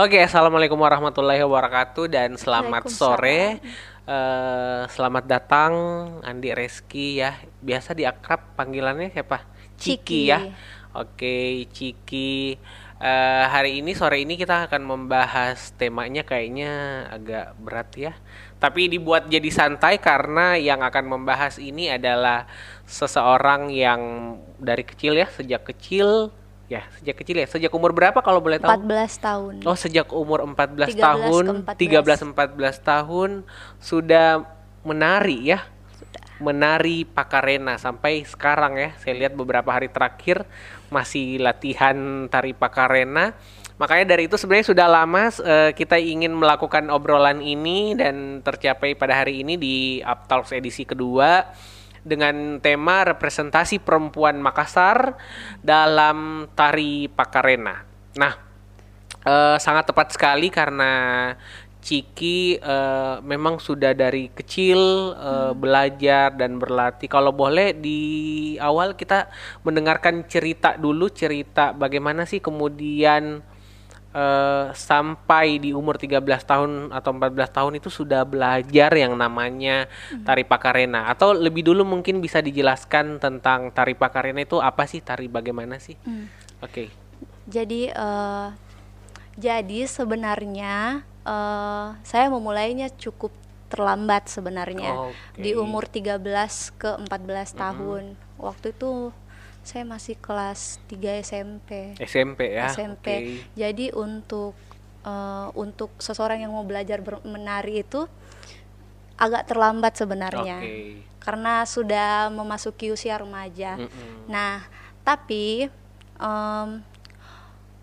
Oke, assalamualaikum warahmatullahi wabarakatuh dan selamat sore. Uh, selamat datang Andi Reski ya. Biasa diakrab panggilannya siapa? Ciki, Ciki ya. Oke, Ciki. Uh, hari ini sore ini kita akan membahas temanya kayaknya agak berat ya. Tapi dibuat jadi santai karena yang akan membahas ini adalah seseorang yang dari kecil ya, sejak kecil Ya, sejak kecil ya. Sejak umur berapa kalau boleh tahu? 14 tahun. Oh, sejak umur 14 tahun, 13 14 tahun sudah menari ya. Sudah. Menari Pakarena sampai sekarang ya. Saya lihat beberapa hari terakhir masih latihan tari Pakarena. Makanya dari itu sebenarnya sudah lama uh, kita ingin melakukan obrolan ini dan tercapai pada hari ini di Up Talks edisi kedua dengan tema representasi perempuan Makassar dalam tari Pakarena. Nah, eh, sangat tepat sekali karena Ciki uh, memang sudah dari kecil uh, hmm. belajar dan berlatih. Kalau boleh di awal kita mendengarkan cerita dulu cerita bagaimana sih kemudian uh, sampai di umur 13 tahun atau 14 tahun itu sudah belajar yang namanya hmm. tari pakarena atau lebih dulu mungkin bisa dijelaskan tentang tari pakarena itu apa sih tari bagaimana sih? Hmm. Oke. Okay. Jadi uh, jadi sebenarnya uh, saya memulainya cukup terlambat sebenarnya okay. di umur 13 ke 14 -hmm. tahun. Waktu itu saya masih kelas 3 SMP. SMP ya. SMP. Okay. Jadi untuk uh, untuk seseorang yang mau belajar menari itu agak terlambat sebenarnya. Okay. Karena sudah memasuki usia remaja. Mm -hmm. Nah, tapi um,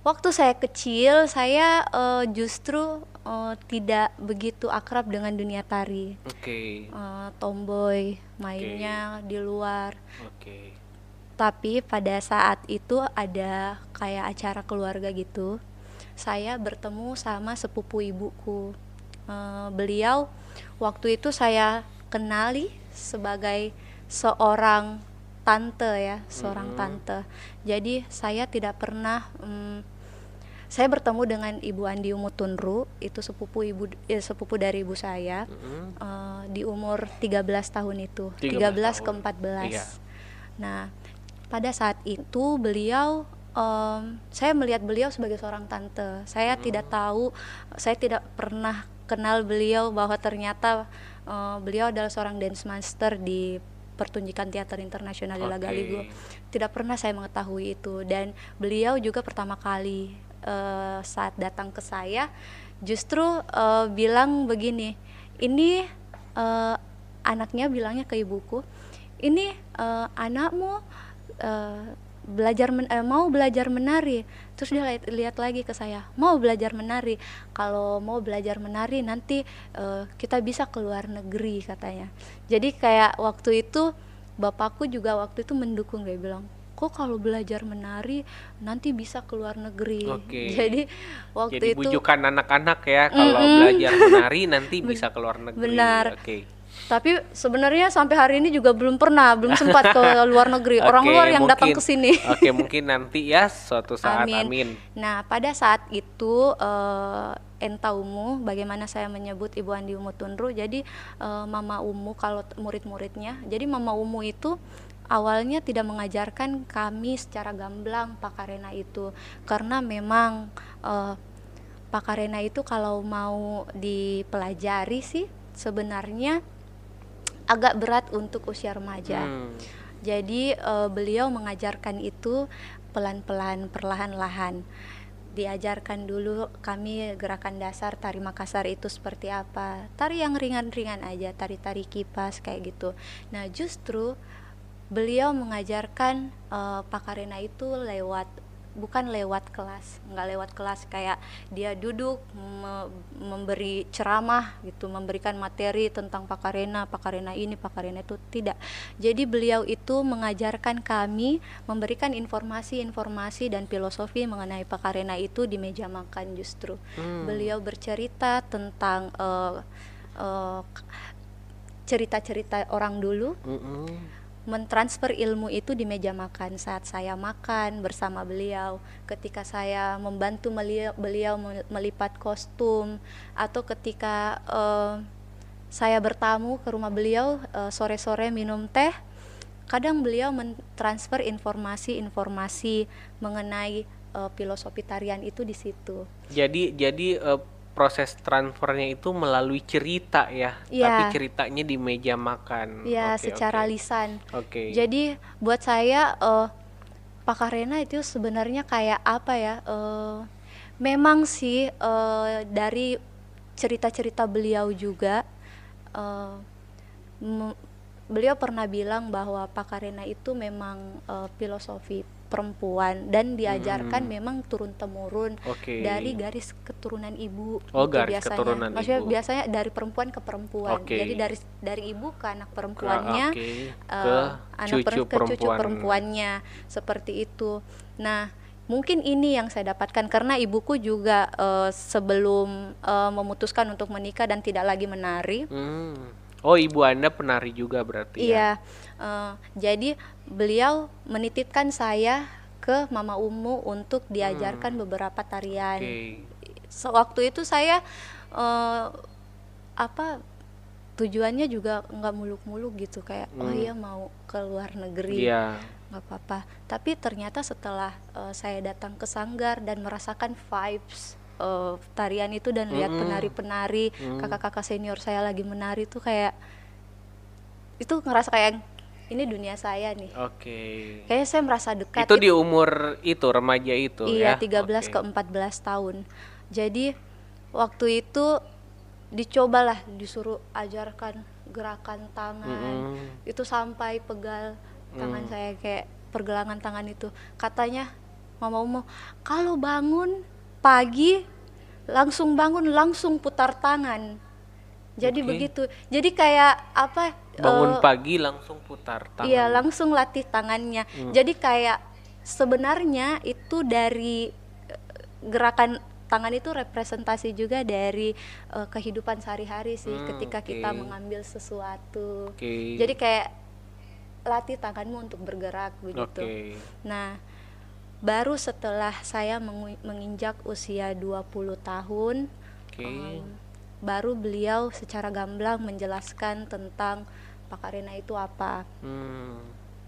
waktu saya kecil saya uh, justru uh, tidak begitu akrab dengan dunia tari. Oke. Okay. Uh, tomboy mainnya okay. di luar. Oke. Okay tapi pada saat itu ada kayak acara keluarga gitu saya bertemu sama sepupu ibuku uh, beliau waktu itu saya kenali sebagai seorang tante ya seorang hmm. tante jadi saya tidak pernah um, saya bertemu dengan Ibu Andi Umutunru itu sepupu ibu eh, sepupu dari ibu saya -hmm. uh, di umur 13 tahun itu 13, 13 tahun. ke 14 iya. nah pada saat itu beliau um, saya melihat beliau sebagai seorang tante. Saya hmm. tidak tahu saya tidak pernah kenal beliau bahwa ternyata uh, beliau adalah seorang dance master di pertunjukan teater internasional di Lagaligo. Tidak pernah saya mengetahui itu. Dan beliau juga pertama kali uh, saat datang ke saya justru uh, bilang begini ini uh, anaknya bilangnya ke ibuku ini uh, anakmu uh, belajar men uh, mau belajar menari terus dia lihat, lihat lagi ke saya mau belajar menari kalau mau belajar menari nanti uh, kita bisa ke luar negeri katanya jadi kayak waktu itu bapakku juga waktu itu mendukung dia bilang kok kalau belajar menari nanti bisa ke luar negeri. Okay. Jadi waktu Jadi itu bujukan anak-anak ya kalau mm -mm. belajar menari nanti bisa ke luar negeri. Benar. Okay tapi sebenarnya sampai hari ini juga belum pernah belum sempat ke luar negeri orang okay, luar yang mungkin, datang ke sini oke okay, mungkin nanti ya suatu saat amin, amin. nah pada saat itu uh, Enta Umu, bagaimana saya menyebut Ibu Andi Umu Tunru. Jadi uh, Mama Umu kalau murid-muridnya. Jadi Mama Umu itu awalnya tidak mengajarkan kami secara gamblang pakarena itu karena memang uh, pakarena itu kalau mau dipelajari sih sebenarnya agak berat untuk usia remaja. Hmm. Jadi uh, beliau mengajarkan itu pelan-pelan, perlahan-lahan. Diajarkan dulu kami gerakan dasar tari Makassar itu seperti apa. Tari yang ringan-ringan aja, tari-tari kipas kayak gitu. Nah, justru beliau mengajarkan uh, pakarena itu lewat bukan lewat kelas nggak lewat kelas kayak dia duduk me memberi ceramah gitu memberikan materi tentang pakarena pakarena ini pakarena itu tidak. Jadi beliau itu mengajarkan kami memberikan informasi-informasi dan filosofi mengenai pakarena itu di meja makan justru. Hmm. beliau bercerita tentang uh, uh, cerita-cerita orang dulu. Mm -hmm mentransfer ilmu itu di meja makan saat saya makan bersama beliau, ketika saya membantu beliau, melipat kostum atau ketika uh, saya bertamu ke rumah beliau uh, sore-sore minum teh, kadang beliau mentransfer informasi-informasi mengenai uh, filosofi tarian itu di situ. Jadi jadi uh, proses transfernya itu melalui cerita ya, ya. tapi ceritanya di meja makan. Ya, okay, secara okay. lisan. Oke. Okay. Jadi buat saya uh, Pak Karena itu sebenarnya kayak apa ya? Uh, memang sih uh, dari cerita-cerita beliau juga uh, beliau pernah bilang bahwa Pak Karena itu memang uh, filosofi perempuan dan diajarkan hmm. memang turun temurun okay. dari garis keturunan ibu oh, gitu garis biasanya keturunan maksudnya ibu. biasanya dari perempuan ke perempuan okay. jadi dari dari ibu ke anak perempuannya ke, okay. uh, ke anak cucu per, ke cucu perempuannya seperti itu nah mungkin ini yang saya dapatkan karena ibuku juga uh, sebelum uh, memutuskan untuk menikah dan tidak lagi menari hmm Oh, ibu Anda penari juga berarti iya, ya? Iya. Uh, jadi beliau menitipkan saya ke Mama Umu untuk diajarkan hmm. beberapa tarian. Okay. So, waktu itu saya uh, apa tujuannya juga nggak muluk-muluk gitu kayak oh hmm. oh iya mau ke luar negeri yeah. nggak apa-apa tapi ternyata setelah uh, saya datang ke sanggar dan merasakan vibes uh, tarian itu dan lihat mm penari-penari mm. kakak-kakak senior saya lagi menari tuh kayak itu ngerasa kayak ini dunia saya nih. Oke. Okay. Kayaknya saya merasa dekat. Itu di umur itu remaja itu iya, ya. Iya, 13 okay. ke 14 tahun. Jadi waktu itu dicobalah disuruh ajarkan gerakan tangan. Mm. Itu sampai pegal tangan mm. saya kayak pergelangan tangan itu. Katanya Mama Umo, kalau bangun pagi langsung bangun langsung putar tangan jadi okay. begitu jadi kayak apa bangun uh, pagi langsung putar tangan iya langsung latih tangannya hmm. jadi kayak sebenarnya itu dari eh, gerakan tangan itu representasi juga dari uh, kehidupan sehari-hari sih hmm, ketika okay. kita mengambil sesuatu okay. jadi kayak latih tanganmu untuk bergerak begitu okay. nah baru setelah saya menginjak usia 20 tahun okay. um, baru beliau secara gamblang menjelaskan tentang pakarena itu apa. Hmm.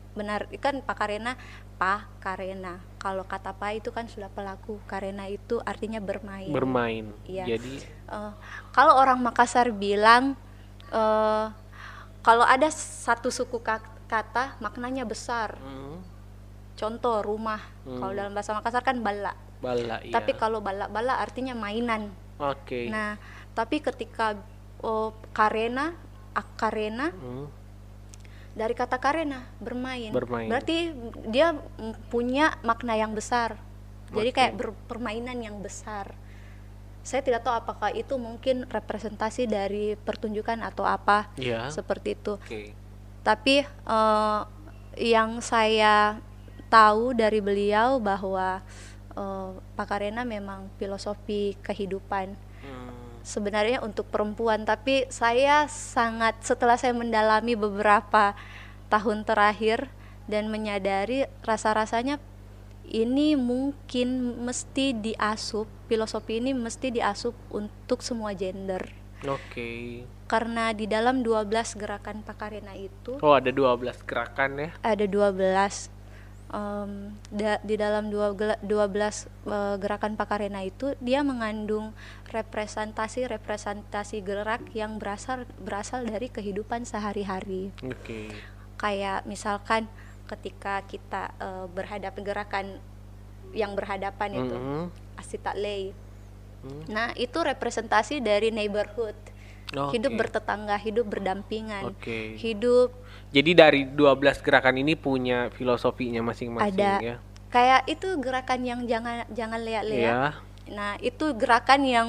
benar kan pakarena pa karena. Kalau kata pa itu kan sudah pelaku. Karena itu artinya bermain. Bermain. Ya jadi uh, kalau orang Makassar bilang uh, kalau ada satu suku kata maknanya besar. Hmm. Contoh rumah. Hmm. kalau dalam bahasa Makassar kan bala. Bala iya. tapi kalau bala bala artinya mainan. Oke. Okay. nah tapi ketika oh, karena akarena hmm. dari kata karena bermain. bermain berarti dia punya makna yang besar jadi kayak ber, permainan yang besar saya tidak tahu apakah itu mungkin representasi dari pertunjukan atau apa yeah. seperti itu okay. tapi uh, yang saya tahu dari beliau bahwa uh, Pak Karena memang filosofi kehidupan. Sebenarnya untuk perempuan tapi saya sangat setelah saya mendalami beberapa tahun terakhir dan menyadari rasa-rasanya ini mungkin mesti diasup filosofi ini mesti diasup untuk semua gender. Oke. Okay. Karena di dalam 12 gerakan Pakarena itu Oh, ada 12 gerakan ya? Ada 12 um, da, di dalam dua 12 uh, gerakan pakarena itu dia mengandung representasi representasi gerak yang berasal berasal dari kehidupan sehari-hari. Okay. Kayak misalkan ketika kita uh, berhadapan gerakan yang berhadapan mm -hmm. itu asitatlei. Mm. Nah, itu representasi dari neighborhood. Okay. Hidup bertetangga, hidup berdampingan. Okay. Hidup jadi dari 12 gerakan ini punya filosofinya masing-masing Ada. ya. Kayak itu gerakan yang jangan jangan lihat-lihat. Ya. Nah, itu gerakan yang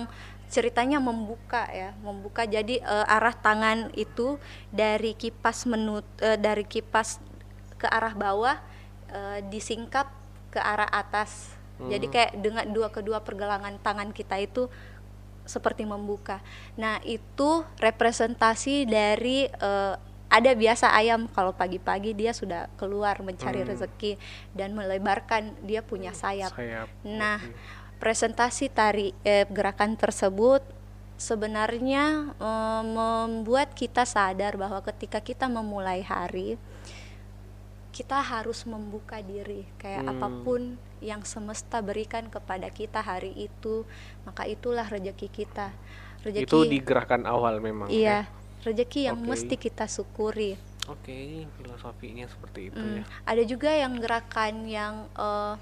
ceritanya membuka ya, membuka jadi uh, arah tangan itu dari kipas menut uh, dari kipas ke arah bawah uh, disingkap ke arah atas. Hmm. Jadi kayak dengan dua kedua pergelangan tangan kita itu seperti membuka. Nah, itu representasi dari uh, ada biasa ayam kalau pagi-pagi dia sudah keluar mencari hmm. rezeki dan melebarkan dia punya sayap. sayap. Nah, okay. presentasi tari eh, gerakan tersebut sebenarnya eh, membuat kita sadar bahwa ketika kita memulai hari kita harus membuka diri kayak hmm. apa pun yang semesta berikan kepada kita hari itu maka itulah rezeki kita rezeki itu di gerakan awal memang iya ya? rezeki yang okay. mesti kita syukuri. Oke, okay, filosofinya seperti itu hmm. ya. Ada juga yang gerakan yang uh,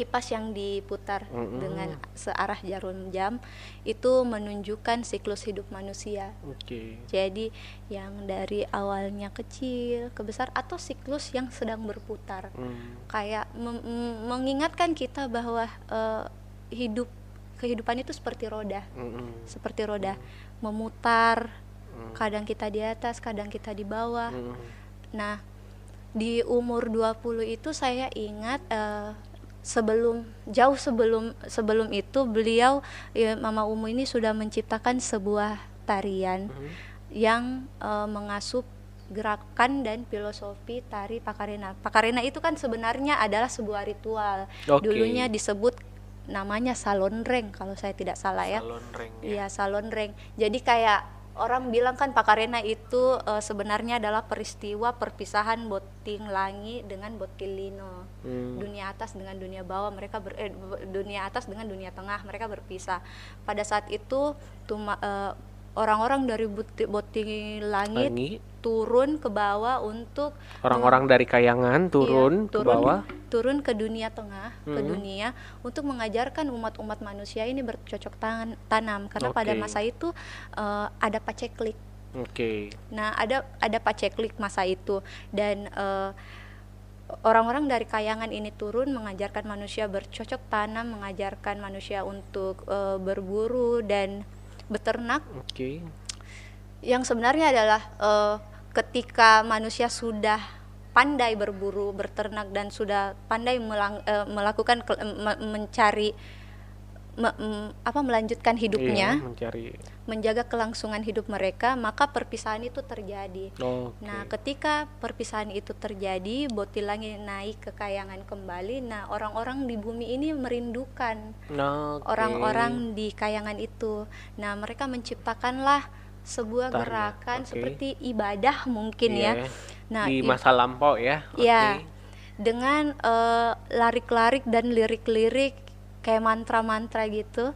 kipas yang diputar mm -hmm. dengan searah jarum jam itu menunjukkan siklus hidup manusia. Oke. Okay. Jadi yang dari awalnya kecil ke besar atau siklus yang sedang berputar. Mm. Kayak mengingatkan kita bahwa uh, hidup kehidupan itu seperti roda. Mm -hmm. Seperti roda. Mm memutar hmm. kadang kita di atas kadang kita di bawah hmm. nah di umur 20 itu saya ingat uh, sebelum jauh sebelum sebelum itu beliau ya, Mama Umu ini sudah menciptakan sebuah tarian hmm. yang uh, mengasup gerakan dan filosofi tari pakarena. Pakarena itu kan sebenarnya adalah sebuah ritual. Okay. Dulunya disebut namanya salon reng kalau saya tidak salah ya. Salon reng. Ya. Iya, salon reng. Jadi kayak orang bilang kan Pakarena itu uh, sebenarnya adalah peristiwa perpisahan boting langi dengan botilino. Hmm. Dunia atas dengan dunia bawah mereka ber, eh, dunia atas dengan dunia tengah mereka berpisah. Pada saat itu tuma, uh, orang-orang dari boti, langit Langi. turun ke bawah untuk orang-orang dari kayangan turun, iya, turun ke bawah turun ke dunia tengah hmm. ke dunia untuk mengajarkan umat-umat manusia ini bercocok tangan tanam karena okay. pada masa itu uh, ada paceklik Oke. Okay. Nah, ada ada paceklik masa itu dan uh, orang-orang dari kayangan ini turun mengajarkan manusia bercocok tanam, mengajarkan manusia untuk uh, berburu dan beternak. Oke. Okay. Yang sebenarnya adalah uh, ketika manusia sudah pandai berburu, berternak dan sudah pandai melang, uh, melakukan me, mencari me, apa melanjutkan hidupnya, iya, mencari menjaga kelangsungan hidup mereka, maka perpisahan itu terjadi. Oh, okay. Nah, ketika perpisahan itu terjadi, botilangi naik ke kayangan kembali. Nah, orang-orang di bumi ini merindukan orang-orang okay. di kayangan itu. Nah, mereka menciptakanlah sebuah Tari. gerakan okay. seperti ibadah mungkin yeah. ya. Nah, di masa lampau ya. Iya. Okay. Dengan uh, larik-larik dan lirik-lirik kayak mantra-mantra gitu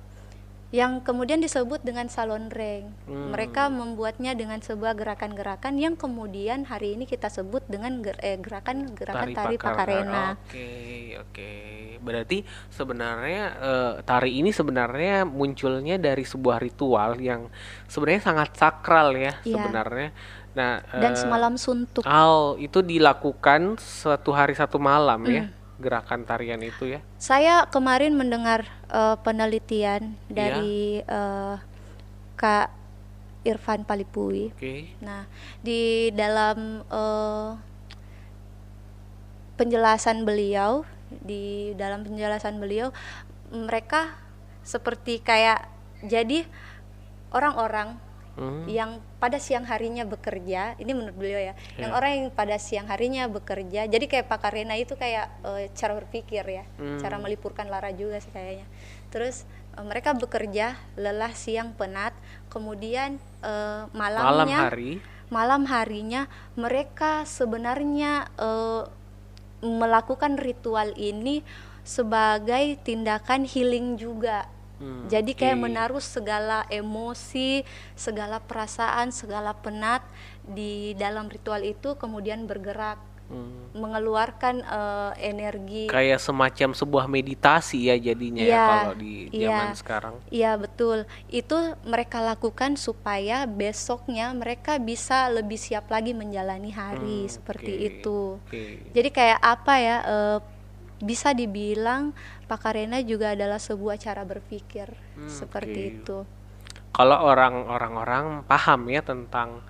yang kemudian disebut dengan salon reng. Hmm. Mereka membuatnya dengan sebuah gerakan-gerakan yang kemudian hari ini kita sebut dengan ger eh, tari, tari pakarena. Oke, okay, oke. Okay. Berarti sebenarnya uh, tari ini sebenarnya munculnya dari sebuah ritual yang sebenarnya sangat sakral ya yeah. sebenarnya. Nah, dan uh, semalam suntuk. Oh, itu dilakukan satu hari satu malam mm. ya gerakan tarian itu ya? Saya kemarin mendengar uh, penelitian iya. dari uh, Kak Irfan Palipui. Okay. Nah, di dalam uh, penjelasan beliau, di dalam penjelasan beliau, mereka seperti kayak jadi orang-orang hmm. yang pada siang harinya bekerja ini menurut beliau ya yeah. yang orang yang pada siang harinya bekerja jadi kayak Pak Karena itu kayak uh, cara berpikir ya hmm. cara melipurkan lara juga sih kayaknya terus uh, mereka bekerja lelah siang penat kemudian uh, malamnya malam hari malam harinya mereka sebenarnya uh, melakukan ritual ini sebagai tindakan healing juga Hmm, Jadi kayak okay. menaruh segala emosi, segala perasaan, segala penat di dalam ritual itu kemudian bergerak hmm. mengeluarkan uh, energi. Kayak semacam sebuah meditasi ya jadinya ya, ya kalau di ya, zaman sekarang. Iya betul. Itu mereka lakukan supaya besoknya mereka bisa lebih siap lagi menjalani hari hmm, seperti okay. itu. Okay. Jadi kayak apa ya? Uh, bisa dibilang pakarena juga adalah sebuah cara berpikir hmm, seperti okay. itu. Kalau orang-orang paham ya tentang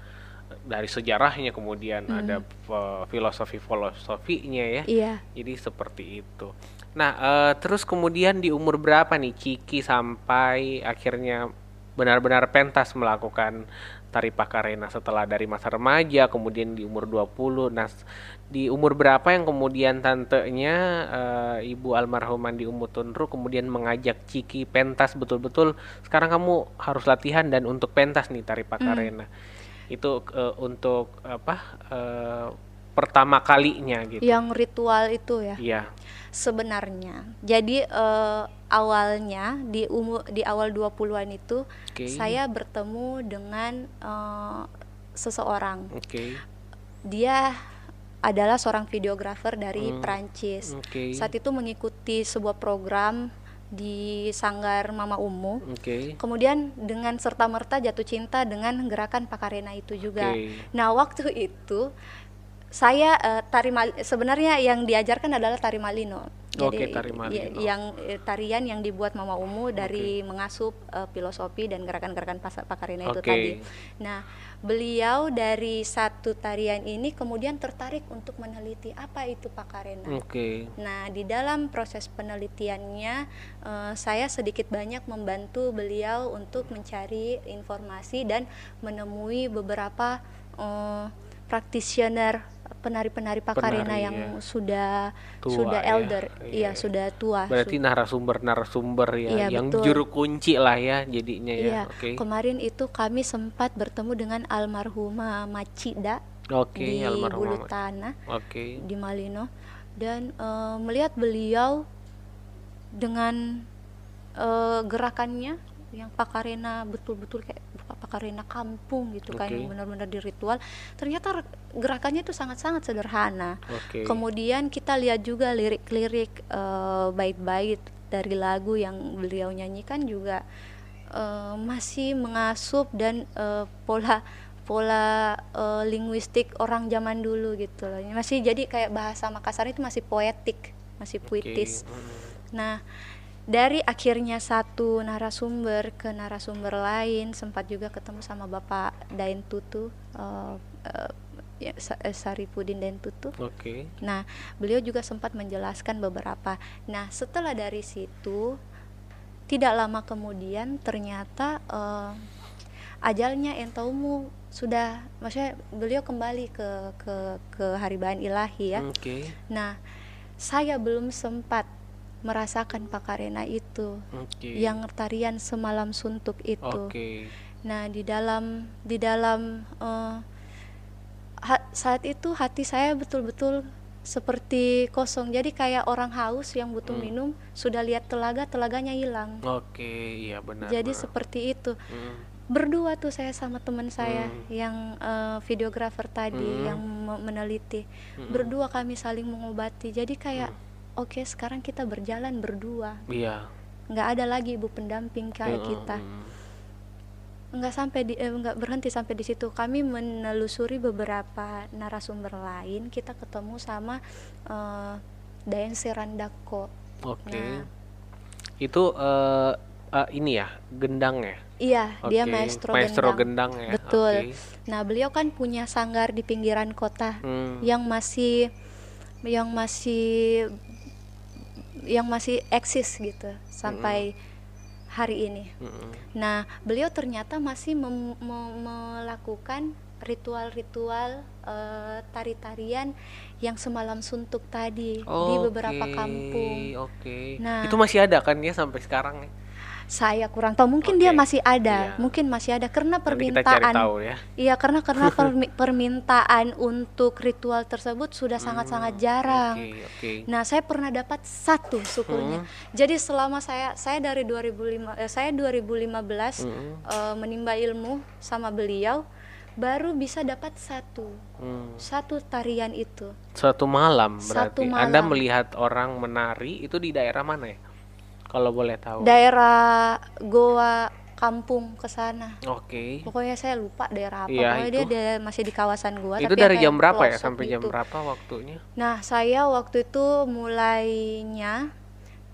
dari sejarahnya kemudian hmm. ada filosofi filosofinya ya. Iya. Jadi seperti itu. Nah, uh, terus kemudian di umur berapa nih Ciki sampai akhirnya benar-benar pentas melakukan tari pakarena setelah dari masa remaja kemudian di umur 20 nah di umur berapa yang kemudian tantenya uh, ibu almarhumah di Umutunru kemudian mengajak Ciki pentas? Betul-betul sekarang kamu harus latihan dan untuk pentas nih tari pakarena hmm. itu uh, untuk apa uh, pertama kalinya gitu yang ritual itu ya iya sebenarnya jadi uh, awalnya di umur di awal 20-an itu okay. saya bertemu dengan uh, seseorang. Okay. Dia adalah seorang videografer dari hmm. Prancis. Okay. Saat itu mengikuti sebuah program di Sanggar Mama Umu. Okay. Kemudian dengan serta merta jatuh cinta dengan gerakan Pakarena itu juga. Okay. Nah, waktu itu saya uh, tari sebenarnya yang diajarkan adalah tari malino jadi okay, tari ya, yang eh, tarian yang dibuat Mama Umu dari okay. mengasup uh, filosofi dan gerakan-gerakan pakarina okay. itu tadi. Nah, beliau dari satu tarian ini kemudian tertarik untuk meneliti apa itu pakarena. Okay. Nah, di dalam proses penelitiannya uh, saya sedikit banyak membantu beliau untuk mencari informasi dan menemui beberapa uh, practitioner penari-penari Pakarena penari, yang ya. sudah tua, sudah ya. elder, ya, iya, ya, sudah tua. Berarti narasumber-narasumber ya, ya yang betul. juru kunci lah ya jadinya ya. Iya. Okay. Kemarin itu kami sempat bertemu dengan almarhumah Macida okay, di Bulu Tanah, okay. di Malino, dan uh, melihat beliau dengan uh, gerakannya yang pakarena betul-betul kayak pakarena kampung gitu okay. kan yang benar-benar di ritual ternyata gerakannya itu sangat-sangat sederhana okay. kemudian kita lihat juga lirik-lirik uh, bait-bait dari lagu yang beliau nyanyikan juga uh, masih mengasup dan uh, pola pola uh, linguistik orang zaman dulu gitu loh. Masih jadi kayak bahasa Makassar itu masih poetik, masih puitis. Okay. Nah, dari akhirnya satu narasumber ke narasumber lain sempat juga ketemu sama Bapak Dain Tutu uh, uh, ya, eh, Saripudin Dain Tutu. Oke. Okay. Nah, beliau juga sempat menjelaskan beberapa. Nah, setelah dari situ tidak lama kemudian ternyata uh, ajalnya Entaumu sudah maksudnya beliau kembali ke ke ke Haribahan Ilahi ya. Oke. Okay. Nah, saya belum sempat merasakan pakarena itu okay. yang tarian semalam suntuk itu okay. nah di dalam di dalam uh, saat itu hati saya betul-betul seperti kosong jadi kayak orang haus yang butuh hmm. minum sudah lihat telaga telaganya hilang oke okay, iya benar jadi benar. seperti itu hmm. berdua tuh saya sama teman saya hmm. yang uh, videografer tadi hmm. yang meneliti hmm. berdua kami saling mengobati jadi kayak hmm oke okay, sekarang kita berjalan berdua iya nggak ada lagi ibu pendamping kayak mm kita nggak sampai di eh, nggak berhenti sampai di situ kami menelusuri beberapa narasumber lain kita ketemu sama uh, Dayan Serandako oke okay. nah, itu uh, uh, ini ya gendang ya iya okay. dia maestro, maestro gendang. gendang ya betul okay. nah beliau kan punya sanggar di pinggiran kota hmm. yang masih yang masih yang masih eksis gitu sampai mm -hmm. hari ini. Mm -hmm. Nah, beliau ternyata masih mem melakukan ritual-ritual uh, tari-tarian yang semalam suntuk tadi oh, di beberapa okay, kampung. Oke. Okay. Nah, itu masih ada kan ya sampai sekarang ya? Saya kurang tahu mungkin okay. dia masih ada iya. mungkin masih ada karena permintaan tahu ya. iya karena karena permintaan untuk ritual tersebut sudah hmm, sangat-sangat jarang okay, okay. nah saya pernah dapat satu syukurnya hmm. jadi selama saya saya dari 2005 eh, saya 2015 hmm. uh, menimba ilmu sama beliau baru bisa dapat satu hmm. satu tarian itu satu malam berarti satu malam. anda melihat orang menari itu di daerah mana ya kalau boleh tahu daerah Goa kampung ke sana. Oke. Okay. Pokoknya saya lupa daerah apa. Ya, Pokoknya dia, dia masih di kawasan gua. Itu tapi dari jam berapa ya sampai jam itu. berapa waktunya? Nah saya waktu itu mulainya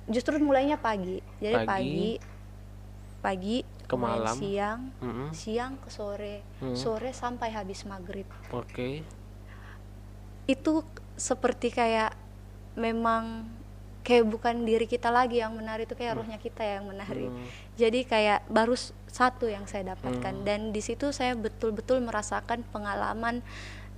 justru mulainya pagi. Jadi pagi, pagi, pagi ke malam, siang, mm -hmm. siang ke sore, mm -hmm. sore sampai habis maghrib. Oke. Okay. Itu seperti kayak memang kayak bukan diri kita lagi yang menari itu kayak hmm. rohnya kita yang menari hmm. jadi kayak baru satu yang saya dapatkan hmm. dan di situ saya betul-betul merasakan pengalaman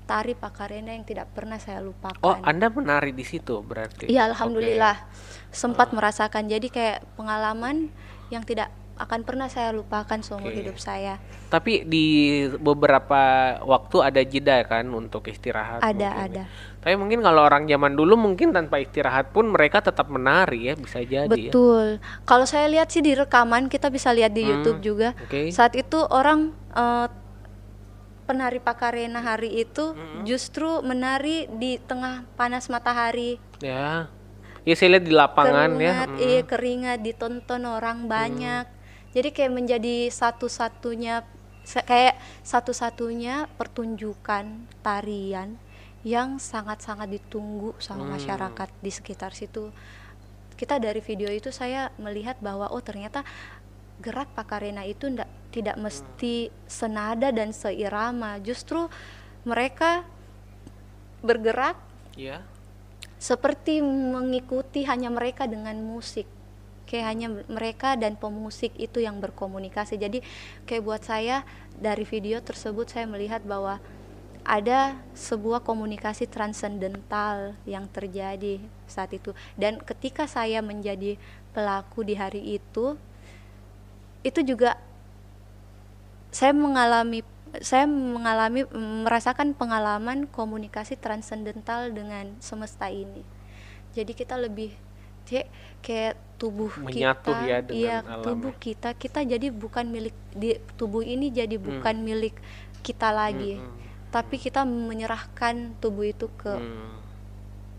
tari pakarena yang tidak pernah saya lupakan. Oh, Anda menari di situ berarti? Iya, alhamdulillah. Okay. Sempat uh. merasakan. Jadi kayak pengalaman yang tidak akan pernah saya lupakan seumur okay. hidup saya. Tapi di beberapa waktu ada jeda kan untuk istirahat? Ada, mungkin. Ya? ada. Tapi mungkin kalau orang zaman dulu mungkin tanpa istirahat pun mereka tetap menari ya bisa jadi. Ya. Betul. Ya. Kalau saya lihat sih di rekaman kita bisa lihat di hmm, YouTube juga. Okay. Saat itu orang uh, penari Pakarena hari itu hmm. justru menari di tengah panas matahari. Ya. Ya saya lihat di lapangan ya. keringat, ya. Hmm. Iya keringat ditonton orang banyak. Hmm. Jadi kayak menjadi satu-satunya kayak satu-satunya pertunjukan tarian yang sangat-sangat ditunggu sama hmm. masyarakat di sekitar situ. Kita dari video itu saya melihat bahwa oh ternyata gerak Pakarena itu ndak tidak mesti senada dan seirama. Justru mereka bergerak yeah. seperti mengikuti hanya mereka dengan musik. Kayak hanya mereka dan pemusik itu yang berkomunikasi. Jadi kayak buat saya dari video tersebut saya melihat bahwa ada sebuah komunikasi transendental yang terjadi saat itu dan ketika saya menjadi pelaku di hari itu itu juga saya mengalami saya mengalami merasakan pengalaman komunikasi transendental dengan semesta ini jadi kita lebih kayak kayak tubuh Menyatu kita ya dengan iya alam. tubuh kita kita jadi bukan milik di tubuh ini jadi hmm. bukan hmm. milik kita lagi hmm. hmm tapi kita menyerahkan tubuh itu ke hmm.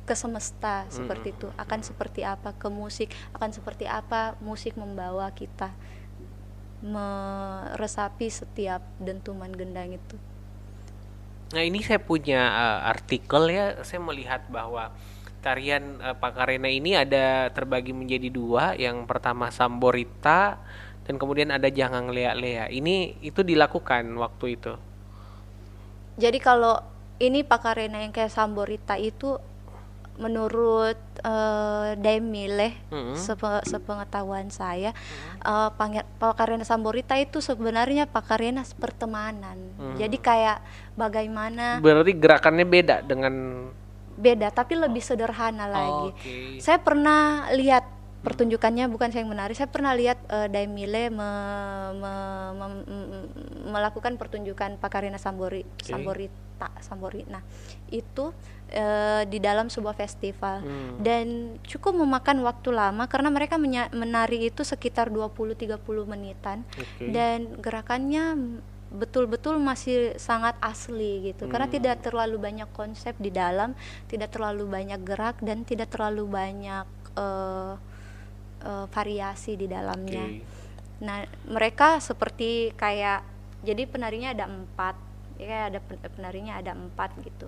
ke semesta seperti hmm. itu akan seperti apa ke musik akan seperti apa musik membawa kita meresapi setiap dentuman gendang itu nah ini saya punya uh, artikel ya saya melihat bahwa tarian uh, Pakarena ini ada terbagi menjadi dua yang pertama Samborita dan kemudian ada Jangan Lea-Lea ini itu dilakukan waktu itu jadi kalau ini pakarena yang kayak Samborita itu menurut uh, Demile mm-hmm. sepe, sepengetahuan saya mm-hmm. uh, pakarena Samborita itu sebenarnya pakarena pertemanan. Mm. Jadi kayak bagaimana Berarti gerakannya beda dengan beda tapi lebih sederhana oh, lagi. Okay. Saya pernah lihat pertunjukannya bukan saya yang menari saya pernah lihat uh, Daimile me, me, me, me, melakukan pertunjukan Pakarina Sambori okay. Samborita Sambori nah itu uh, di dalam sebuah festival hmm. dan cukup memakan waktu lama karena mereka menari itu sekitar 20-30 menitan okay. dan gerakannya betul-betul masih sangat asli gitu hmm. karena tidak terlalu banyak konsep di dalam tidak terlalu banyak gerak dan tidak terlalu banyak uh, uh, variasi di dalamnya. Okay. Nah, mereka seperti kayak jadi penarinya ada empat, ya ada penarinya ada empat gitu.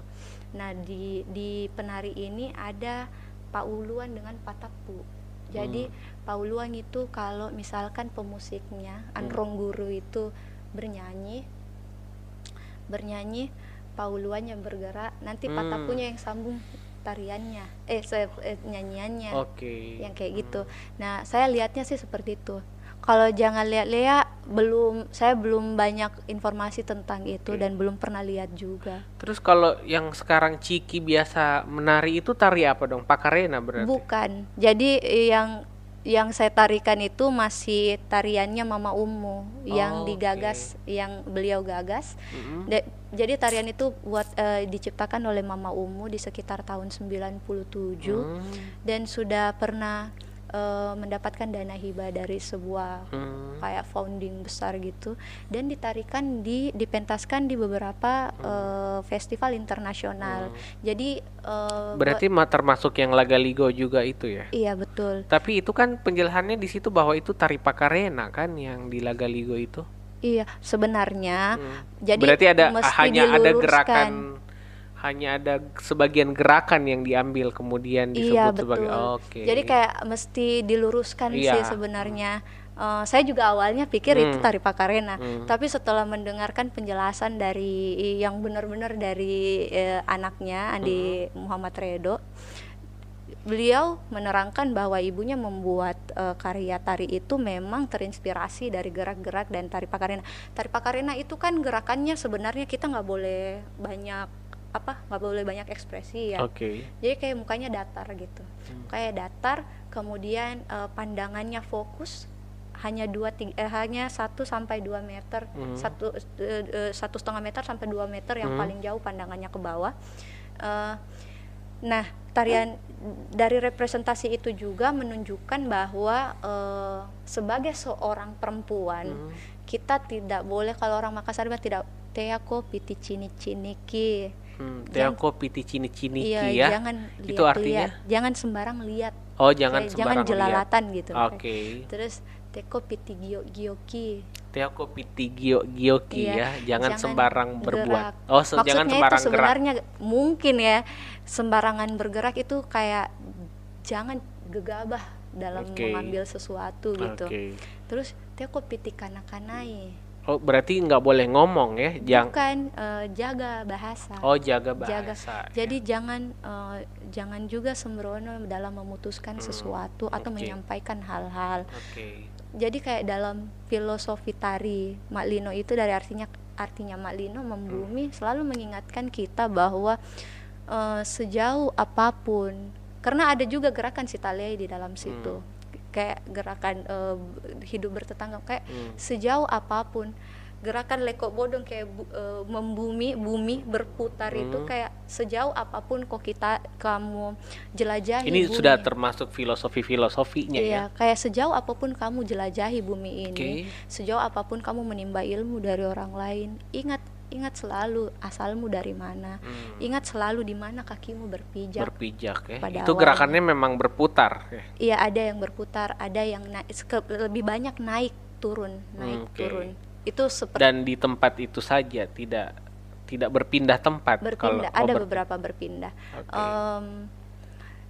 Nah di di penari ini ada pauluan dengan patapu. Jadi hmm. pauluan itu kalau misalkan pemusiknya. Anrong Guru itu bernyanyi, bernyanyi pauluan yang bergerak, nanti hmm. patapunya yang sambung tariannya. Eh, eh nyanyiannya. Okay. yang kayak gitu. Nah saya lihatnya sih seperti itu. Kalau jangan lihat Lea belum saya belum banyak informasi tentang itu okay. dan belum pernah lihat juga. Terus kalau yang sekarang Ciki biasa menari itu tari apa dong? Pakarena berarti? Bukan. Jadi yang yang saya tarikan itu masih tariannya Mama Umu yang oh, digagas okay. yang beliau gagas. Mm-hmm. De, jadi tarian itu buat uh, diciptakan oleh Mama Umu di sekitar tahun 97 mm. dan sudah pernah uh, mendapatkan dana hibah dari sebuah hmm. kayak founding besar gitu dan ditarikan di dipentaskan di beberapa hmm. uh, festival internasional. Hmm. Jadi uh, berarti termasuk yang Laga Ligo juga itu ya? Iya betul. Tapi itu kan penjelasannya di situ bahwa itu tari pakarena kan yang di Laga Ligo itu? Iya sebenarnya. Hmm. Jadi berarti ada hanya ada gerakan hanya ada sebagian gerakan yang diambil kemudian disebut iya, betul. sebagai oke. Okay. Jadi kayak mesti diluruskan iya. sih sebenarnya. Uh, saya juga awalnya pikir hmm. itu tari pakarena, hmm. tapi setelah mendengarkan penjelasan dari yang benar-benar dari uh, anaknya Andi hmm. Muhammad Redo, beliau menerangkan bahwa ibunya membuat uh, karya tari itu memang terinspirasi dari gerak-gerak dan tari pakarena. Tari pakarena itu kan gerakannya sebenarnya kita nggak boleh banyak apa nggak boleh banyak ekspresi ya. Okay. Jadi kayak mukanya datar gitu, hmm. kayak datar, kemudian uh, pandangannya fokus hanya dua tiga, eh, hanya satu sampai dua meter hmm. satu uh, satu setengah meter sampai dua meter yang hmm. paling jauh pandangannya ke bawah uh, nah tarian dari representasi itu juga menunjukkan bahwa uh, sebagai seorang perempuan hmm. kita tidak boleh kalau orang Makassar tidak teako piti cini ciniki Hmm, teako piti cini cini iya, ya. Jangan lihat, itu artinya lihat. jangan sembarang lihat. Oh, jangan Kayak, sembarang jangan jelalatan gitu. Oke. Okay. Terus teko piti gio gioki. Teko piti gio gioki iya, ya. Jangan, jangan sembarang gerak. berbuat. Oh, se Maksudnya jangan sembarang itu sebenarnya gerak. mungkin ya sembarangan bergerak itu kayak jangan gegabah dalam okay. mengambil sesuatu gitu. Okay. Terus teko piti kanakanai Oh, berarti nggak boleh ngomong ya? Jang... Bukan uh, jaga bahasa. Oh, jaga bahasa. Jaga. Ya. Jadi jangan uh, jangan juga sembrono dalam memutuskan hmm. sesuatu atau okay. menyampaikan hal-hal. Okay. Jadi kayak dalam filosofi tari Maklino itu dari artinya artinya Maklino membumi hmm. selalu mengingatkan kita bahwa uh, sejauh apa pun karena ada juga gerakan sitalei di dalam situ. Hmm kayak gerakan uh, hidup bertetangga kayak hmm. sejauh apa pun gerakan lekok bodong kayak uh, membumi bumi berputar hmm. itu kayak sejauh apa pun kok kita kamu jelajahi ini bumi. sudah termasuk filosofi filosofinya iya, ya kayak sejauh apa pun kamu jelajahi bumi ini okay. sejauh apa pun kamu menimba ilmu dari orang lain ingat ingat selalu asalmu dari mana hmm. ingat selalu di mana kakimu berpijak berpijak ya pada itu awalnya. gerakannya memang berputar ya? iya ada yang berputar ada yang naik lebih banyak naik turun naik okay. turun itu seperti dan di tempat itu saja tidak tidak berpindah tempat berpindah kalau, ada oh, beberapa berpindah okay. um,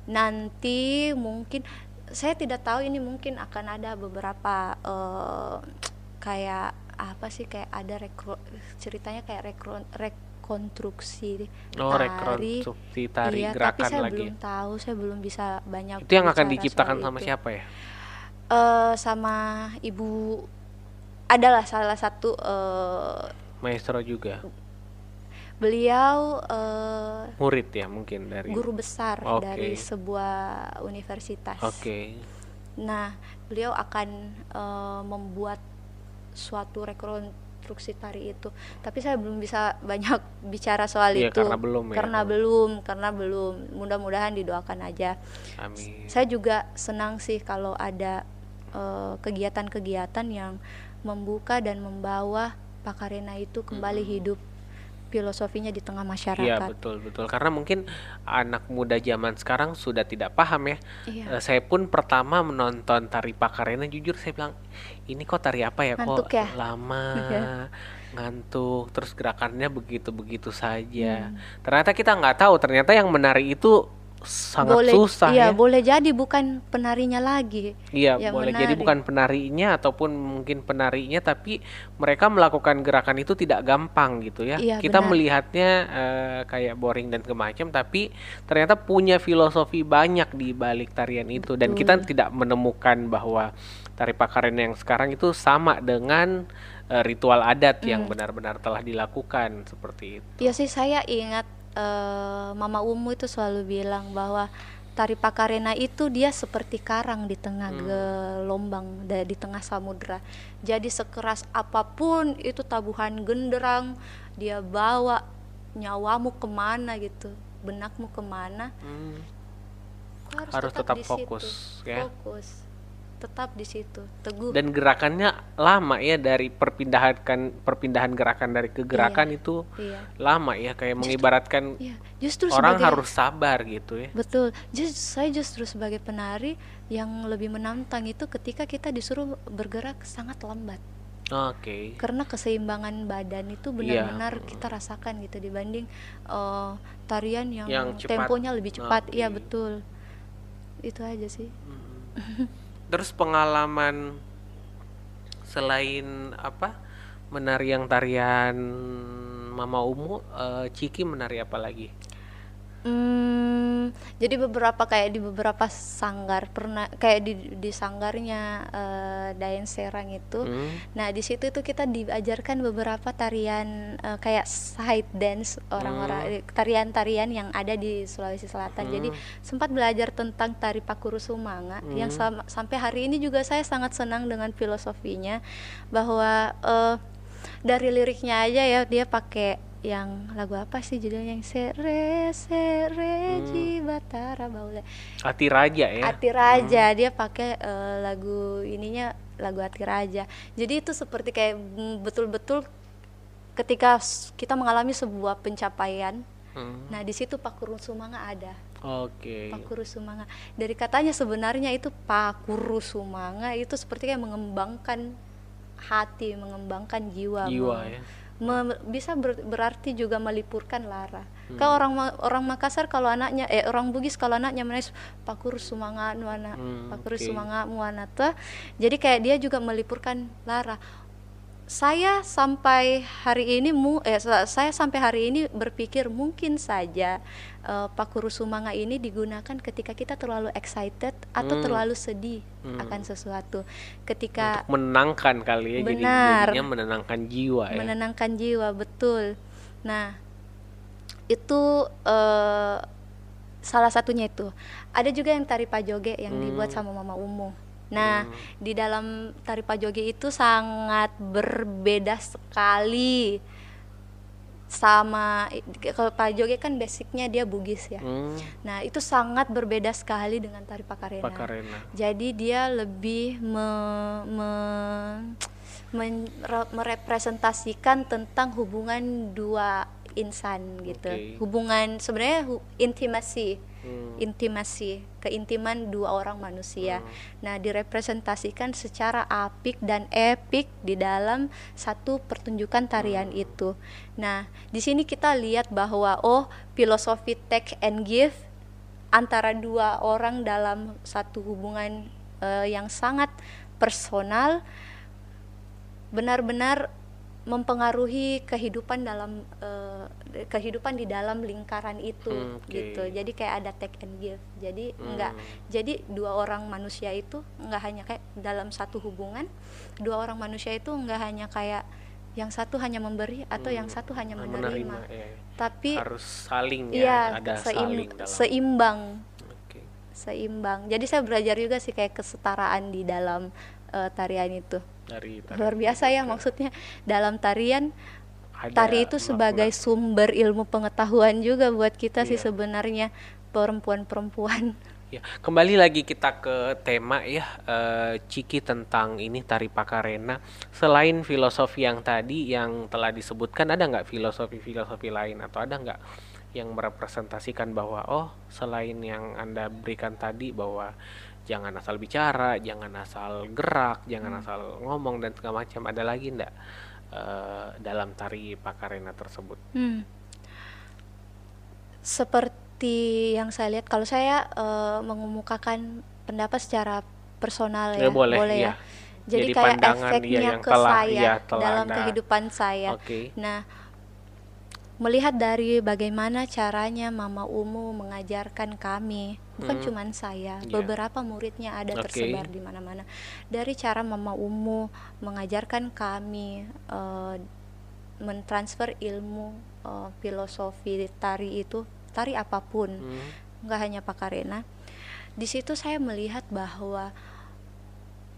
nanti mungkin saya tidak tahu ini mungkin akan ada beberapa uh, kayak apa sih kayak ada rekro, ceritanya kayak rekro, rekonstruksi oh, tari, rekonstruksi tari iya, gerakan tapi saya lagi. belum tahu saya belum bisa banyak itu yang akan diciptakan sama itu. siapa ya uh, sama ibu adalah salah satu uh, maestro juga beliau uh, murid ya mungkin dari guru besar okay. dari sebuah universitas oke okay. nah beliau akan uh, membuat suatu rekonstruksi tari itu. Tapi saya belum bisa banyak bicara soal iya, itu. karena belum ya. Karena belum karena belum. Mudah-mudahan didoakan aja. Amin. saya juga senang sih kalau ada kegiatan kegiatan-kegiatan yang membuka dan membawa Pakarena itu kembali hmm. hidup filosofinya di tengah masyarakat. Iya betul betul karena mungkin anak muda zaman sekarang sudah tidak paham ya. Iya. Uh, saya pun pertama menonton tari Pakarena jujur saya bilang ini kok tari apa ya ngantuk kok ya? lama iya. ngantuk terus gerakannya begitu begitu saja. Hmm. Ternyata kita nggak tahu ternyata yang menari itu sangat boleh, susah iya, ya. boleh jadi bukan penarinya lagi. Iya, boleh menari. jadi bukan penarinya ataupun mungkin penarinya tapi mereka melakukan gerakan itu tidak gampang gitu ya. Iya, Kita benar. melihatnya uh, kayak boring dan kemacam tapi ternyata punya filosofi banyak di balik tarian itu Betul. dan kita tidak menemukan bahwa tari pakaren yang sekarang itu sama dengan uh, ritual adat hmm. yang benar-benar telah dilakukan seperti itu. Iya sih saya ingat uh, Mama Umu itu selalu bilang bahwa tari pakarena itu dia seperti karang di tengah hmm. gelombang di tengah samudra. Jadi sekeras apa pun itu tabuhan genderang dia bawa nyawamu ke mana gitu, benakmu ke mana. Hmm. Harus, harus tetap, tetap fokus situ. ya. Fokus tetap di situ teguh dan gerakannya lama ya dari perpindahan kan perpindahan gerakan dari ke gerakan iya, itu iya. lama ya kayak justru, mengibaratkan iya. justru orang sebagai, harus sabar gitu ya betul just, saya justru sebagai penari yang lebih menantang itu ketika kita disuruh bergerak sangat lambat Oke. Okay. Karena keseimbangan badan itu iya. benar-benar yeah. kita rasakan gitu dibanding uh, tarian yang, yang temponya lebih cepat. Iya okay. betul. Itu aja sih. Hmm. terus pengalaman selain apa menari yang tarian Mama Umu uh, Ciki menari apa lagi? Hmm, jadi beberapa kayak di beberapa sanggar pernah kayak di di sanggarnya uh, Dayan Serang itu. Hmm. Nah, di situ itu kita diajarkan beberapa tarian uh, kayak side dance orang-orang hmm. tarian-tarian yang ada di Sulawesi Selatan. Hmm. Jadi sempat belajar tentang tari Pakuru Sumanga hmm. yang sam sampai hari ini juga saya sangat senang dengan filosofinya bahwa uh, dari liriknya aja ya dia pakai yang lagu apa sih judulnya yang sere sere hmm. jibatara baule Ati Raja ya Ati Raja hmm. dia pakai uh, lagu ininya lagu Ati Raja jadi itu seperti kayak betul-betul ketika kita mengalami sebuah pencapaian hmm. nah di situ Pak Kurung Sumanga ada Oke. Okay. Pakuru Sumanga. Dari katanya sebenarnya itu Pakuru Sumanga itu seperti kayak mengembangkan hati, mengembangkan jiwa. Jiwa ya me, bisa ber, berarti juga melipurkan lara. Hmm. Kalau orang orang Makassar kalau anaknya eh orang Bugis kalau anaknya menes pakur sumanga nuana, hmm, pakur okay. sumanga muana tuh. Jadi kayak dia juga melipurkan lara saya sampai hari ini mu eh saya sampai hari ini berpikir mungkin saja uh, Pakuru Sumanga ini digunakan ketika kita terlalu excited atau hmm. terlalu sedih hmm. akan sesuatu. Ketika Untuk menenangkan kali ya benar, jadi menenangkan jiwa ya. Menenangkan jiwa betul. Nah, itu uh, salah satunya itu. Ada juga yang tari pajoge yang hmm. dibuat sama Mama Umu Nah, hmm. di dalam tari pajoge itu sangat berbeda sekali sama kalau pajoge kan basicnya dia bugis ya. Hmm. Nah, itu sangat berbeda sekali dengan tari pakarena. pakarena. Jadi dia lebih me, me, me, merepresentasikan tentang hubungan dua insan gitu. Okay. Hubungan sebenarnya hu, intimasi hmm. intimasi keintiman dua orang manusia hmm. nah direpresentasikan secara apik dan epik di dalam satu pertunjukan tarian hmm. itu nah di sini kita lihat bahwa oh filosofi take and give antara dua orang dalam satu hubungan uh, yang sangat personal benar-benar mempengaruhi kehidupan dalam uh, kehidupan di dalam lingkaran itu hmm, okay. gitu jadi kayak ada take and give jadi hmm. enggak jadi dua orang manusia itu enggak hanya kayak dalam satu hubungan dua orang manusia itu enggak hanya kayak yang satu hanya memberi atau hmm. yang satu hanya menerima, menerima ya. tapi harus saling ya, ya ada seim saling dalam. seimbang okay. seimbang jadi saya belajar juga sih kayak kesetaraan di dalam uh, tarian itu dari tarian luar biasa ya maksudnya dalam tarian Ada tari itu sebagai makna. sumber ilmu pengetahuan juga buat kita iya. sih sebenarnya perempuan-perempuan ya kembali lagi kita ke tema ya uh, Ciki tentang ini tari pakarena selain filosofi yang tadi yang telah disebutkan ada nggak filosofi-filosofi lain atau ada nggak yang merepresentasikan bahwa oh selain yang anda berikan tadi bahwa jangan asal bicara, jangan asal gerak, jangan hmm. asal ngomong dan segala macam. Ada lagi ndak uh, dalam tari pakarena tersebut? Hmm. Seperti yang saya lihat, kalau saya uh, mengemukakan pendapat secara personal ya, ya boleh, boleh ya. ya. Jadi, Jadi kayak efeknya ya, ke telah, saya ya, dalam anda. kehidupan saya. Okay. Nah, melihat dari bagaimana caranya Mama Umu mengajarkan kami, bukan hmm. cuma saya, yeah. beberapa muridnya ada okay. tersebar di mana-mana. Dari cara Mama Umu mengajarkan kami uh, mentransfer ilmu uh, filosofi tari itu, tari apa pun, hmm. nggak hanya pakarena. Di situ saya melihat bahwa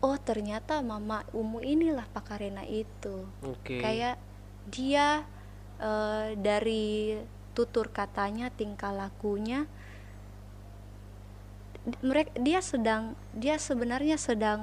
oh ternyata Mama Umu inilah pakarena itu. Okay. Kayak dia uh, dari tutur katanya tingkah lakunya mereka dia sedang dia sebenarnya sedang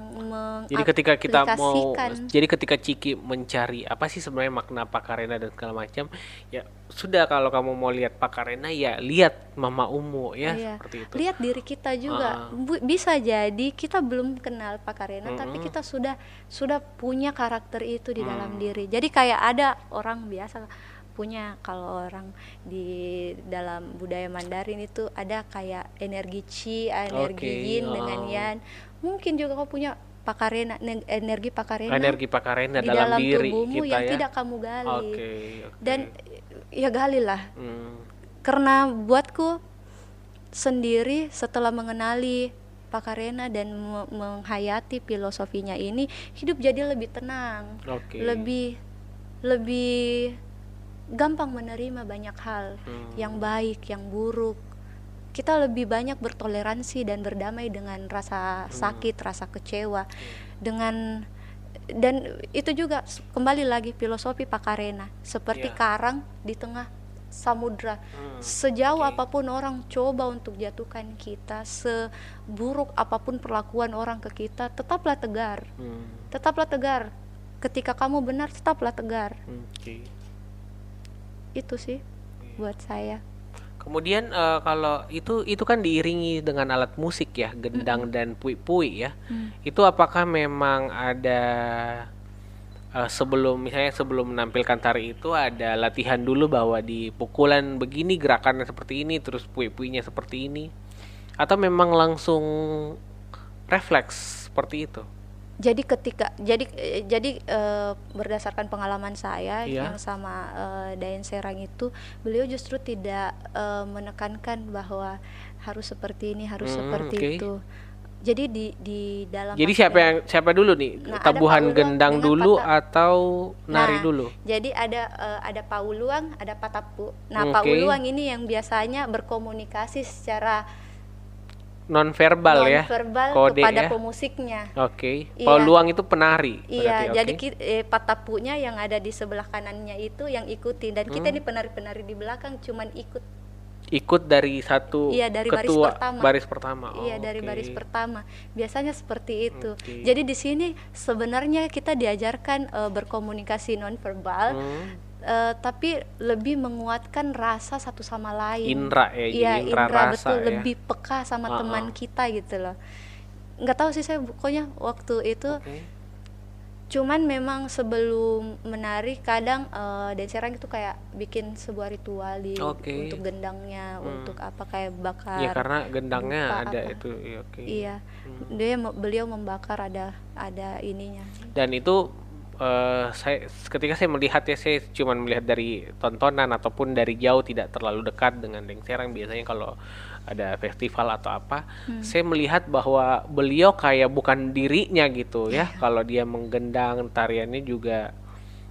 jadi ketika kita mau jadi ketika Ciki mencari apa sih sebenarnya makna pakarena dan segala macam ya sudah kalau kamu mau lihat pakarena ya lihat mama umu ya iya. seperti itu lihat diri kita juga uh. bisa jadi kita belum kenal pakarena mm -hmm. tapi kita sudah sudah punya karakter itu di mm. dalam diri jadi kayak ada orang biasa punya kalau orang di dalam budaya Mandarin itu ada kayak energi chi, energi okay. yin oh. dengan yang Mungkin juga kau punya pakarena energi pakarena energi pakarena di dalam, dalam diri tubuhmu kita yang ya? tidak kamu gali. Okay, okay. Dan ya gali lah. Hmm. Karena buatku sendiri setelah mengenali Pakarena dan menghayati filosofinya ini hidup jadi lebih tenang, okay. lebih lebih gampang menerima banyak hal hmm. yang baik, yang buruk. Kita lebih banyak bertoleransi dan berdamai dengan rasa hmm. sakit, rasa kecewa, hmm. dengan dan itu juga kembali lagi filosofi Pakarena seperti yeah. karang di tengah samudra. Hmm. Sejauh okay. apa pun orang coba untuk jatuhkan kita, seburuk apa pun perlakuan orang ke kita, tetaplah tegar. Hmm. Tetaplah tegar. Ketika kamu benar, tetaplah tegar. Okay. Itu sih buat saya. Kemudian uh, kalau itu itu kan diiringi dengan alat musik ya, gendang mm -hmm. dan pui-pui ya. Mm. Itu apakah memang ada uh, sebelum misalnya sebelum menampilkan tari itu ada latihan dulu bahwa di pukulan begini gerakannya seperti ini terus pui-puinya seperti ini atau memang langsung refleks seperti itu jadi ketika jadi jadi uh, berdasarkan pengalaman saya yeah. yang sama uh, Dayan Serang itu beliau justru tidak uh, menekankan bahwa harus seperti ini harus hmm, seperti okay. itu jadi di di dalam jadi siapa yang siapa dulu nih nah, tabuhan gendang dulu patah. atau nari nah, dulu jadi ada uh, ada pauluang ada patapu nah okay. pauluang ini yang biasanya berkomunikasi secara non verbal ya verbal kode kepada ya? pemusiknya oke okay. iya. pauluang itu penari iya berarti, jadi okay. eh, patapunya yang ada di sebelah kanannya itu yang ikuti dan hmm. kita ini penari-penari di belakang cuman ikut ikut dari satu iya dari ketua baris pertama baris pertama oh, iya dari okay. baris pertama biasanya seperti itu okay. jadi di sini sebenarnya kita diajarkan uh, berkomunikasi nonverbal hmm. Uh, tapi lebih menguatkan rasa satu sama lain indra ya iya indra, indra rasa, betul ya. lebih peka sama uh -uh. teman kita gitu loh nggak tahu sih saya pokoknya waktu itu okay cuman memang sebelum menari kadang uh, dan serang itu kayak bikin sebuah ritual di okay. untuk gendangnya hmm. untuk apa kayak bakar ya karena gendangnya ada apa. itu ya, okay. iya hmm. dia beliau membakar ada ada ininya dan itu uh, saya ketika saya melihat ya saya cuma melihat dari tontonan ataupun dari jauh tidak terlalu dekat dengan Deng Serang biasanya kalau ada festival atau apa, hmm. saya melihat bahwa beliau kayak bukan dirinya gitu ya. Yeah. Kalau dia menggendang tariannya juga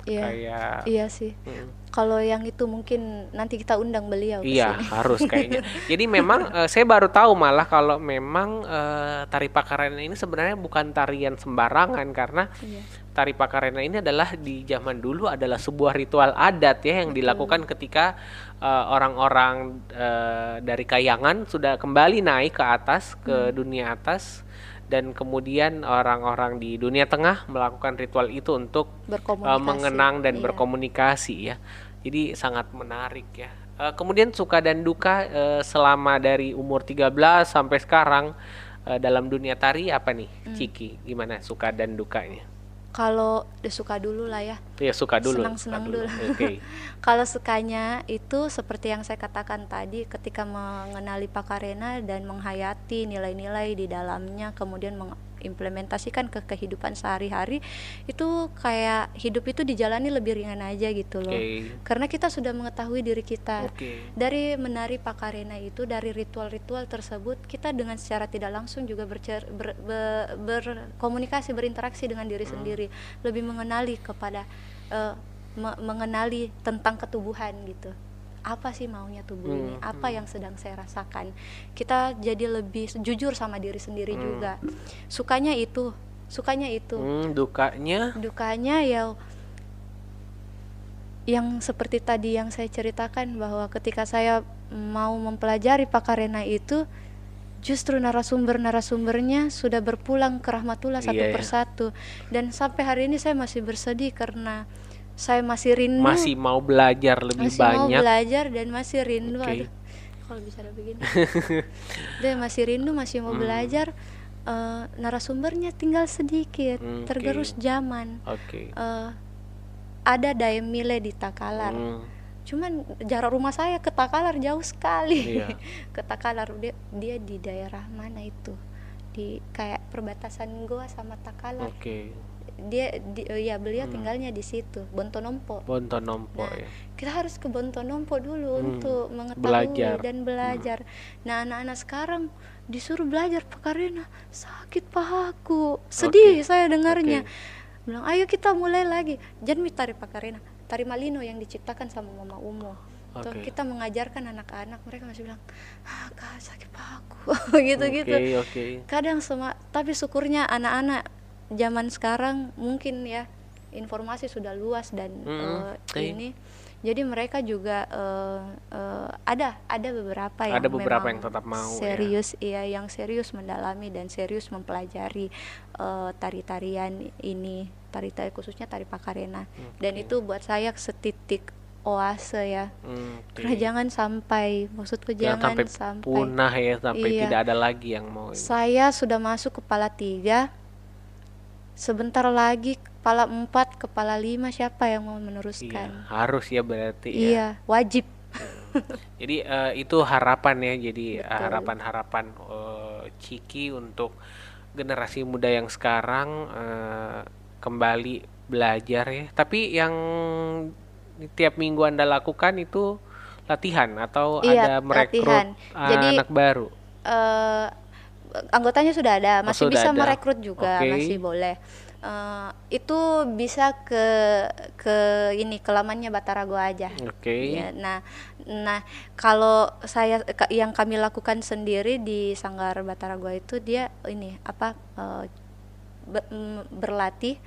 yeah. kayak Iya sih. Hmm. Kalau yang itu mungkin nanti kita undang beliau. Iya harus kayaknya. Jadi memang uh, saya baru tahu malah kalau memang uh, tari pakarena ini sebenarnya bukan tarian sembarangan karena yeah tari pakarena ini adalah di zaman dulu adalah sebuah ritual adat ya yang dilakukan ketika eh, orang-orang uh, uh, dari kayangan sudah kembali naik ke atas ke hmm. dunia atas dan kemudian orang-orang di dunia tengah melakukan ritual itu untuk uh, mengenang dan iya. berkomunikasi ya. Jadi sangat menarik ya. Uh, kemudian suka dan duka uh, selama dari umur 13 sampai sekarang uh, dalam dunia tari apa nih, hmm. Ciki? Gimana suka dan dukanya? Kalau suka dulu lah ya. Iya suka dulu. Senang-senang dulu. dulu. Okay. kalau sukanya itu seperti yang saya katakan tadi, ketika mengenali Pakarena dan menghayati nilai-nilai di dalamnya, kemudian implementasikan ke kehidupan sehari-hari itu kayak hidup itu dijalani lebih ringan aja gitu loh okay. karena kita sudah mengetahui diri kita okay. dari menari pakarena itu dari ritual-ritual tersebut kita dengan secara tidak langsung juga bercer, ber, ber, berkomunikasi berinteraksi dengan diri hmm. sendiri lebih mengenali kepada uh, me mengenali tentang ketubuhan gitu apa sih maunya tubuh hmm, ini apa hmm. yang sedang saya rasakan kita jadi lebih jujur sama diri sendiri hmm. juga sukanya itu sukanya itu hmm, dukanya dukanya ya yang seperti tadi yang saya ceritakan bahwa ketika saya mau mempelajari pakarena itu justru narasumber-narasumbernya sudah berpulang ke rahmatullah satu yeah, iya. persatu dan sampai hari ini saya masih bersedih karena saya masih rindu masih mau belajar lebih masih banyak masih mau belajar dan masih rindu okay. kalau bisa begini dia masih rindu masih mau hmm. belajar uh, narasumbernya tinggal sedikit okay. tergerus zaman okay. uh, eh, ada Daemile di Takalar hmm. cuman jarak rumah saya ke Takalar jauh sekali iya. ke Takalar dia dia di daerah mana itu di kayak perbatasan gua sama Takalar okay dia di, ya beliau hmm. tinggalnya di situ Bontonompo Bontonompo nah, ya kita harus ke Bontonompo dulu hmm. untuk mengetahui belajar. dan belajar hmm. nah anak-anak sekarang disuruh belajar pakarena sakit pahaku sedih okay. saya dengarnya okay. bilang ayo kita mulai lagi jangan tari pakarena tari malino yang diciptakan sama mama Umo okay. kita mengajarkan anak-anak mereka masih bilang ah kak sakit pahaku gitu gitu okay, okay. kadang semua tapi syukurnya anak-anak zaman sekarang mungkin ya informasi sudah luas dan mm -hmm. uh, okay. ini jadi mereka juga uh, uh, ada ada beberapa yang ada beberapa yang tetap mau ya. serius ya. iya yang serius mendalami dan serius mempelajari uh, tari-tarian ini tari-tari khususnya tari pakarena okay. dan itu buat saya setitik oase ya okay. karena jangan sampai maksudku jangan, jangan sampai, sampai punah ya sampai iya, tidak ada lagi yang mau saya sudah masuk kepala tiga sebentar lagi kepala empat kepala lima siapa yang mau meneruskan? Iya, harus ya berarti ya. iya wajib. Jadi uh, itu harapan ya jadi harapan-harapan uh, Ciki untuk generasi muda yang sekarang uh, kembali belajar ya. Tapi yang tiap minggu anda lakukan itu latihan atau iya, ada merekrut latihan. Jadi, anak baru? uh, anggotanya sudah ada oh, masih oh, sudah bisa ada. merekrut juga okay. masih boleh uh, itu bisa ke ke ini kelamannya Batarago aja. Oke. Okay. Ya, nah, nah kalau saya yang kami lakukan sendiri di Sanggar Batarago itu dia ini apa uh, be, berlatih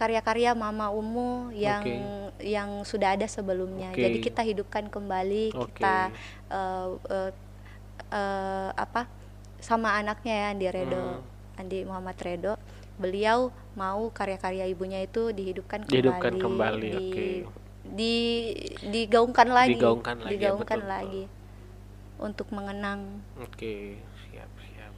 karya-karya Mama Umu yang okay. yang sudah ada sebelumnya. Okay. Jadi kita hidupkan kembali, okay. kita uh, uh, uh, apa sama anaknya ya Andi Redo, hmm. Andi Muhammad Redo beliau mau karya-karya ibunya itu dihidupkan kembali, dihidupkan kembali di, okay. di digaungkan lagi, digaungkan lagi, ya, digaungkan ya, betul, lagi untuk mengenang. Oke, okay, siap siap.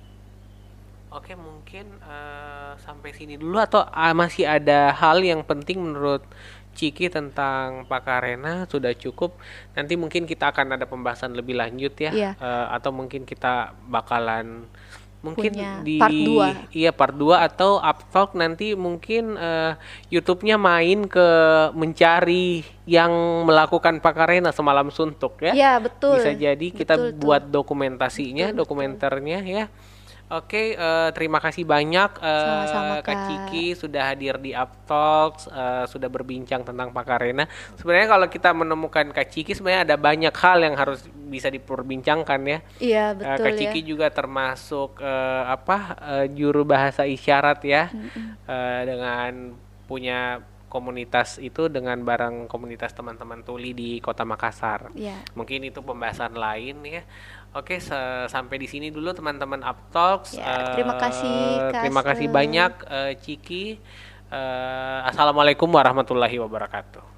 Oke, mungkin uh, sampai sini dulu atau uh, masih ada hal yang penting menurut Ciki tentang Pakarena sudah cukup. Nanti mungkin kita akan ada pembahasan lebih lanjut ya, yeah. Iya. uh, atau mungkin kita bakalan mungkin Punya di part 2. iya part 2 atau Uptalk nanti mungkin uh, YouTube-nya main ke mencari yang melakukan pakarena semalam suntuk ya. Iya, betul. Bisa jadi kita betul, buat betul. dokumentasinya, betul, dokumenternya betul. ya Oke, uh, terima kasih banyak uh, Sama-sama, Kak. Kak Ciki sudah hadir di Up Talks, uh, sudah berbincang tentang Pakarena. Sebenarnya kalau kita menemukan Kak Ciki sebenarnya ada banyak hal yang harus bisa diperbincangkan ya. Iya, betul uh, Kak Ciki ya. juga termasuk uh, apa uh, juru bahasa isyarat ya. Mm -hmm. uh, dengan punya komunitas itu dengan barang komunitas teman-teman tuli di Kota Makassar. Yeah. Mungkin itu pembahasan lain ya. Oke, sampai di sini dulu teman-teman Up Talks. Ya, terima kasih. Kak terima kasih banyak uh, Ciki. Uh, Assalamualaikum warahmatullahi wabarakatuh.